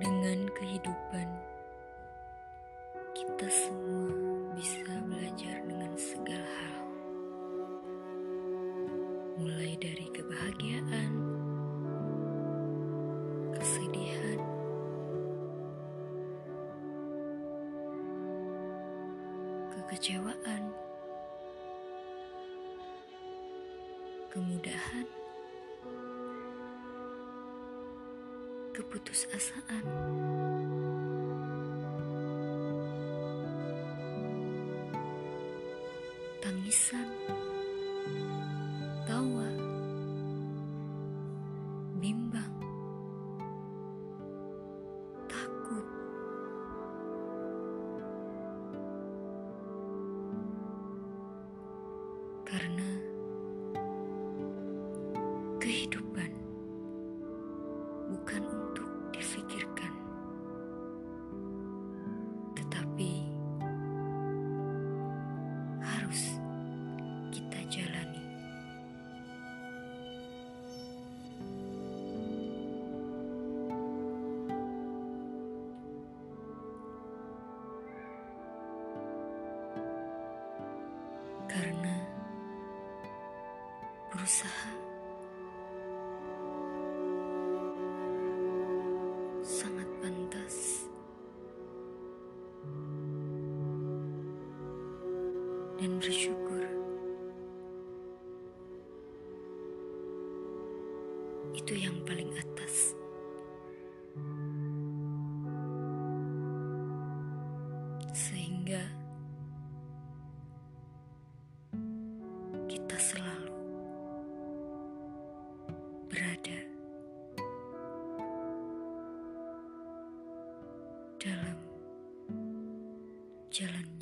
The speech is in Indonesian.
dengan kehidupan. Kita semua bisa belajar dengan segala hal, mulai dari kebahagiaan, kesedihan, kekecewaan, kemudahan. Keputusasaan. tangisan, tawa, bimbang, takut, karena tetapi harus kita jalani. Karena berusaha sangat dan bersyukur itu yang paling atas. Sehingga kita selalu berada dalam jalan